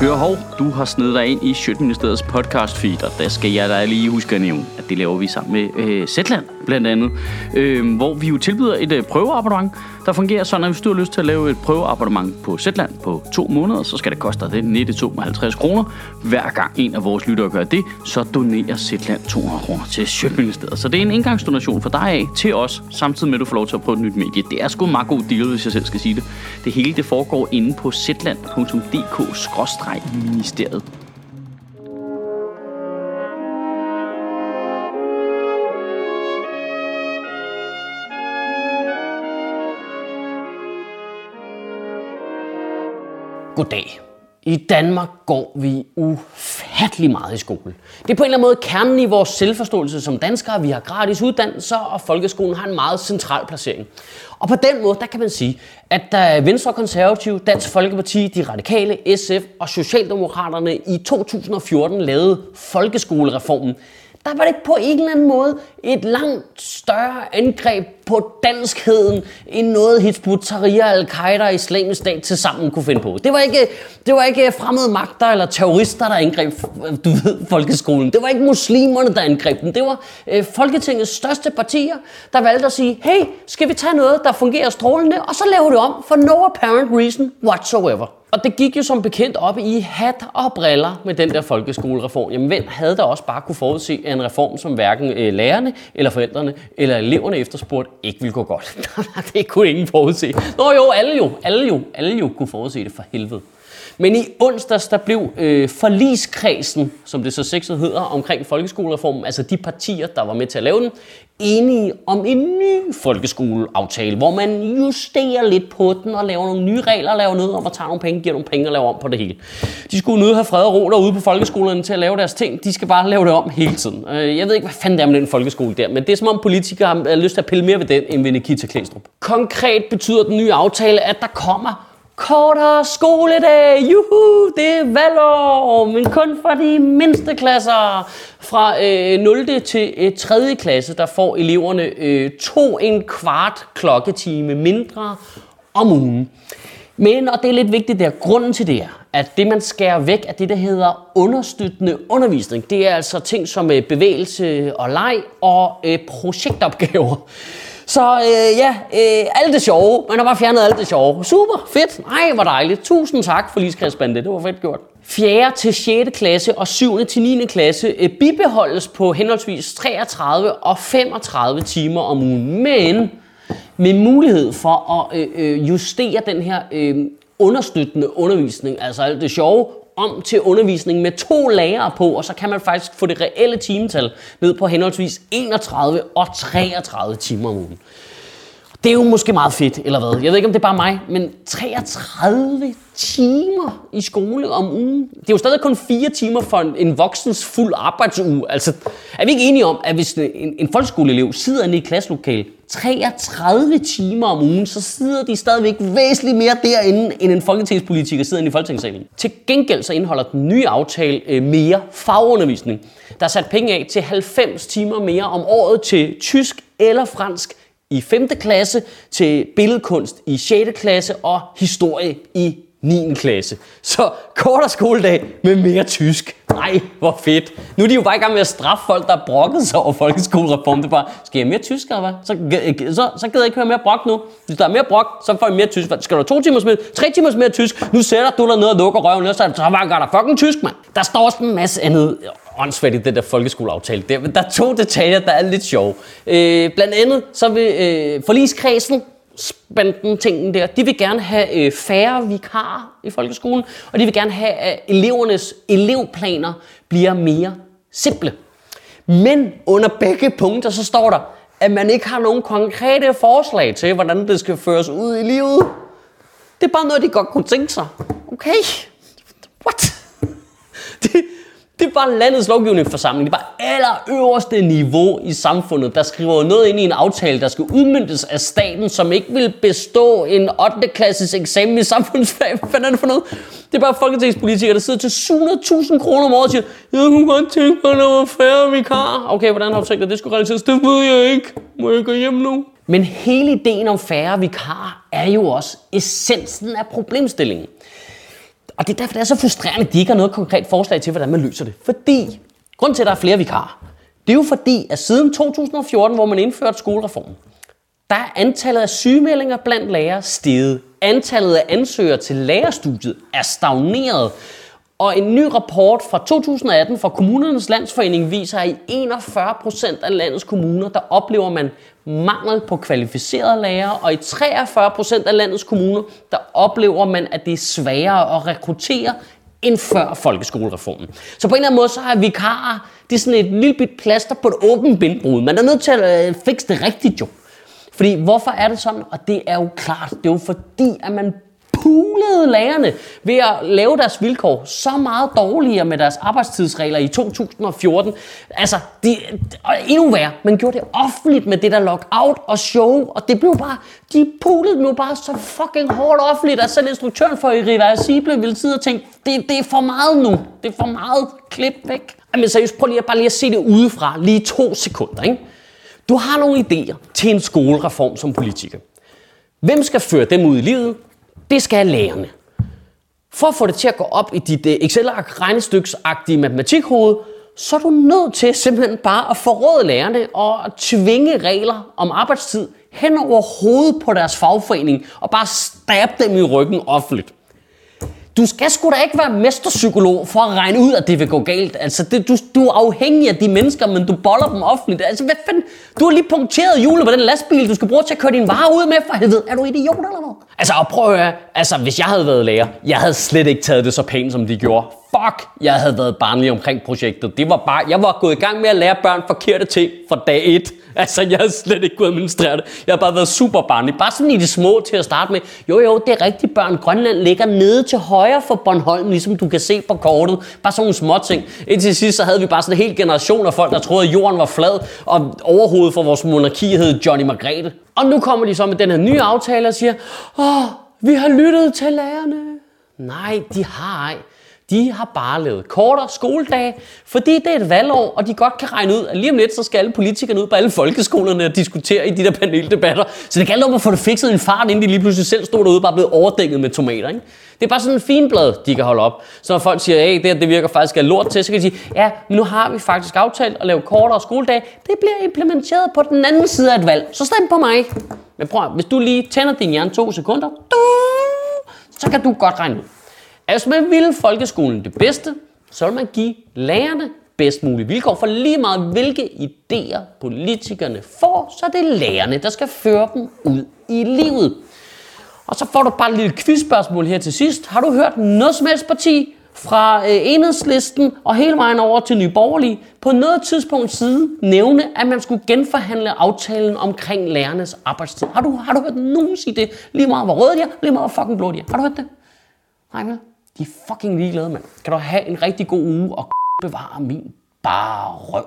Hør hov, du har snedet dig ind i Sjøtministeriets podcast feed, og der skal jeg da lige huske at nævne, at det laver vi sammen med øh, Zetland blandt andet, øh, hvor vi jo tilbyder et øh, prøveabonnement, der fungerer sådan, at hvis du har lyst til at lave et prøveabonnement på Zetland på to måneder, så skal det koste dig det 92 kroner. Hver gang en af vores lyttere gør det, så donerer Zetland 200 kroner til Sjøtministeriet. Så det er en engangsdonation for dig af til os, samtidig med at du får lov til at prøve et nyt medie. Det er sgu en meget god deal, hvis jeg selv skal sige det. Det hele det foregår inde på zetland.dk-ministeriet. Goddag. I Danmark går vi ufattelig meget i skole. Det er på en eller anden måde kernen i vores selvforståelse som danskere. Vi har gratis uddannelser, og folkeskolen har en meget central placering. Og på den måde, der kan man sige, at da Venstre Konservative, Dansk Folkeparti, De Radikale, SF og Socialdemokraterne i 2014 lavede folkeskolereformen, der var det på en eller anden måde et langt større angreb på danskheden, end noget Hizb Tahrir, Al-Qaida og Islamisk Stat til sammen kunne finde på. Det var, ikke, det var ikke fremmede magter eller terrorister, der angreb du ved, folkeskolen. Det var ikke muslimerne, der angreb den. Det var øh, Folketingets største partier, der valgte at sige, hey, skal vi tage noget, der fungerer strålende, og så laver det om for no apparent reason whatsoever. Og det gik jo som bekendt op i hat og briller med den der folkeskolereform. Jamen hvem havde da også bare kunne forudse en reform, som hverken øh, lærerne eller forældrene eller eleverne efterspurgte, ikke ville gå godt. det kunne ingen forudse. Nå jo, alle jo, alle jo, alle jo kunne forudse det for helvede. Men i onsdags, der blev øh, forligskredsen, som det så sexet hedder, omkring folkeskolereformen, altså de partier, der var med til at lave den, enige om en ny folkeskoleaftale, hvor man justerer lidt på den og laver nogle nye regler, laver noget om at tage nogle penge, giver nogle penge og laver om på det hele. De skulle nødt have fred og ro derude på folkeskolerne til at lave deres ting. De skal bare lave det om hele tiden. Øh, jeg ved ikke, hvad fanden det er med den folkeskole der, men det er som om politikere har øh, lyst til at pille mere ved den, end ved Nikita Klæstrup. Konkret betyder den nye aftale, at der kommer Kortere skoledag, juhu, det er valgår, men kun for de mindste klasser. Fra øh, 0. til øh, 3. klasse, der får eleverne øh, to en kvart klokketime mindre om ugen. Men, og det er lidt vigtigt der, grunden til det er, at det man skærer væk er det, der hedder understøttende undervisning. Det er altså ting som øh, bevægelse og leg og øh, projektopgaver. Så øh, ja, øh, alt det sjove. Man har bare fjernet alt det sjove. Super, fedt. Nej, hvor dejligt. Tusind tak for Ligskredsbande. Det var fedt gjort. 4. til 6. klasse og 7. til 9. klasse øh, bibeholdes på henholdsvis 33 og 35 timer om ugen. Men med mulighed for at øh, øh, justere den her øh, understøttende undervisning, altså alt det sjove, om til undervisning med to lærere på, og så kan man faktisk få det reelle timetal ned på henholdsvis 31 og 33 timer om ugen. Det er jo måske meget fedt, eller hvad? Jeg ved ikke, om det er bare mig, men 33 timer i skole om ugen. Det er jo stadig kun 4 timer for en, en voksens fuld arbejdsuge. Altså, er vi ikke enige om, at hvis en, en folkeskoleelev sidder inde i et klasselokale 33 timer om ugen, så sidder de stadigvæk væsentligt mere derinde, end en folketingspolitiker sidder inde i folketingssalen. Til gengæld så indeholder den nye aftale øh, mere fagundervisning. Der er sat penge af til 90 timer mere om året til tysk eller fransk i 5. klasse, til billedkunst i 6. klasse og historie i 9. klasse. Så kortere skoledag med mere tysk. Nej, hvor fedt. Nu er de jo bare i gang med at straffe folk, der har brokket sig over folkeskolereformen. Det er bare, skal jeg mere tysk, eller hvad? Så, så, så gider jeg ikke høre mere brok nu. Hvis der er mere brok, så får jeg mere tysk. Skal du to timers mere, tre timers mere tysk? Nu sætter du dig ned og lukker røven, og så, så vanker der fucking tysk, mand. Der står også en masse andet åndssvagt i det der folkeskoleaftale. Der, der er to detaljer, der er lidt sjove. Øh, blandt andet så vil øh, forligskredsen spanden tingen der. De vil gerne have øh, færre vikarer i folkeskolen, og de vil gerne have, at elevernes elevplaner bliver mere simple. Men under begge punkter, så står der, at man ikke har nogen konkrete forslag til, hvordan det skal føres ud i livet. Det er bare noget, de godt kunne tænke sig. Okay, det er bare landets lovgivende forsamling. Det er bare aller øverste niveau i samfundet, der skriver noget ind i en aftale, der skal udmyndtes af staten, som ikke vil bestå en 8. klasses eksamen i samfundsfag. Hvad er det for noget? Det er bare folketingspolitikere, der sidder til 700.000 kroner om året og siger, jeg kunne godt tænke mig, at der var færre vikar. Okay, hvordan har du tænkt at det skulle realiseres? Det ved jeg ikke. Må jeg gå hjem nu? Men hele ideen om færre vikar er jo også essensen af problemstillingen. Og det er derfor, det er så frustrerende, at de ikke har noget konkret forslag til, hvordan man løser det. Fordi, grund til, at der er flere vikarer, det er jo fordi, at siden 2014, hvor man indførte skolereformen, der er antallet af sygemeldinger blandt lærere steget. Antallet af ansøgere til lærerstudiet er stagneret. Og en ny rapport fra 2018 fra Kommunernes Landsforening viser, at i 41 procent af landets kommuner, der oplever man mangel på kvalificerede lærere, og i 43 procent af landets kommuner, der oplever man, at det er sværere at rekruttere end før folkeskolereformen. Så på en eller anden måde, så har vikarer, det er sådan et lille bit plaster på et åbent bindbrud. Man er nødt til at øh, fikse det rigtigt jo. Fordi hvorfor er det sådan? Og det er jo klart, det er jo fordi, at man pulede lærerne ved at lave deres vilkår så meget dårligere med deres arbejdstidsregler i 2014. Altså, de, og endnu værre, man gjorde det offentligt med det der lockout og show, og det blev bare, de pulede nu bare så fucking hårdt offentligt, at selv instruktøren for Irreversible ville sidde og tænke, det, det er for meget nu, det er for meget klip væk. Jamen seriøst, prøv lige at, bare lige at se det udefra, lige to sekunder, ikke? Du har nogle idéer til en skolereform som politiker. Hvem skal føre dem ud i livet? Det skal lærerne. For at få det til at gå op i dit øh, Excel-ark regnestyksagtige matematikhoved, så er du nødt til simpelthen bare at forråde lærerne og tvinge regler om arbejdstid hen over hovedet på deres fagforening og bare stab dem i ryggen offentligt. Du skal sgu da ikke være mesterpsykolog for at regne ud, at det vil gå galt. Altså, det, du, du er afhængig af de mennesker, men du boller dem offentligt. Altså, hvad fanden? Du har lige punkteret hjulet på den lastbil, du skal bruge til at køre din varer ud med, for helvede. Er du idiot eller hvad? Altså, og prøv at høre. Altså, hvis jeg havde været lærer, jeg havde slet ikke taget det så pænt, som de gjorde. Fuck, jeg havde været barnlig omkring projektet. Det var bare, jeg var gået i gang med at lære børn forkerte ting fra dag 1. Altså, jeg har slet ikke kunnet administrere det. Jeg har bare været super barnlig. Bare sådan i de små til at starte med. Jo, jo, det er rigtigt, børn. Grønland ligger nede til højre for Bornholm, ligesom du kan se på kortet. Bare sådan nogle små ting. Indtil sidst, så havde vi bare sådan en hel generation af folk, der troede, at jorden var flad, og overhovedet for vores monarki hed Johnny Margrethe. Og nu kommer de så med den her nye aftale og siger, åh, vi har lyttet til lærerne. Nej, de har ej. De har bare lavet kortere skoledage, fordi det er et valgår, og de godt kan regne ud, at lige om lidt, så skal alle politikerne ud på alle folkeskolerne og diskutere i de der paneldebatter. Så det gælder om at få det fikset i en fart, inden de lige pludselig selv stod derude og bare blevet overdækket med tomater. Ikke? Det er bare sådan en fin blad, de kan holde op. Så når folk siger, at det, det virker faktisk af lort til, så kan de sige, ja, men nu har vi faktisk aftalt at lave kortere skoledage. Det bliver implementeret på den anden side af et valg. Så stem på mig. Men prøv, hvis du lige tænder din hjerne to sekunder, så kan du godt regne ud. Altså man vil folkeskolen det bedste, så vil man give lærerne bedst mulige vilkår. For lige meget hvilke idéer politikerne får, så er det lærerne, der skal føre dem ud i livet. Og så får du bare et lille quizspørgsmål her til sidst. Har du hørt noget som helst parti fra øh, enhedslisten og hele vejen over til Nye Borgerlige på noget tidspunkt side nævne, at man skulle genforhandle aftalen omkring lærernes arbejdstid? Har du, har du hørt nogen sige det? Lige meget hvor røde de er, lige meget hvor fucking blå de er. Har du hørt det? Nej, vel? De er fucking ligeglade, mand. Kan du have en rigtig god uge og bevare min bare røv.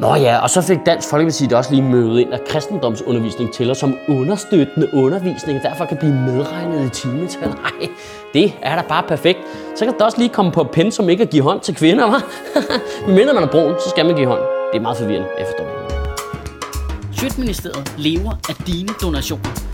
Nå ja, og så fik Dansk Folkeparti også lige møde ind, at kristendomsundervisning tæller som understøttende undervisning, derfor kan blive medregnet i timetal. Nej, det er da bare perfekt. Så kan det også lige komme på pen, som ikke at give hånd til kvinder, hva'? Minder mindre man er brun, så skal man give hånd. Det er meget forvirrende, jeg forstår det. Sjøtministeriet lever af dine donationer.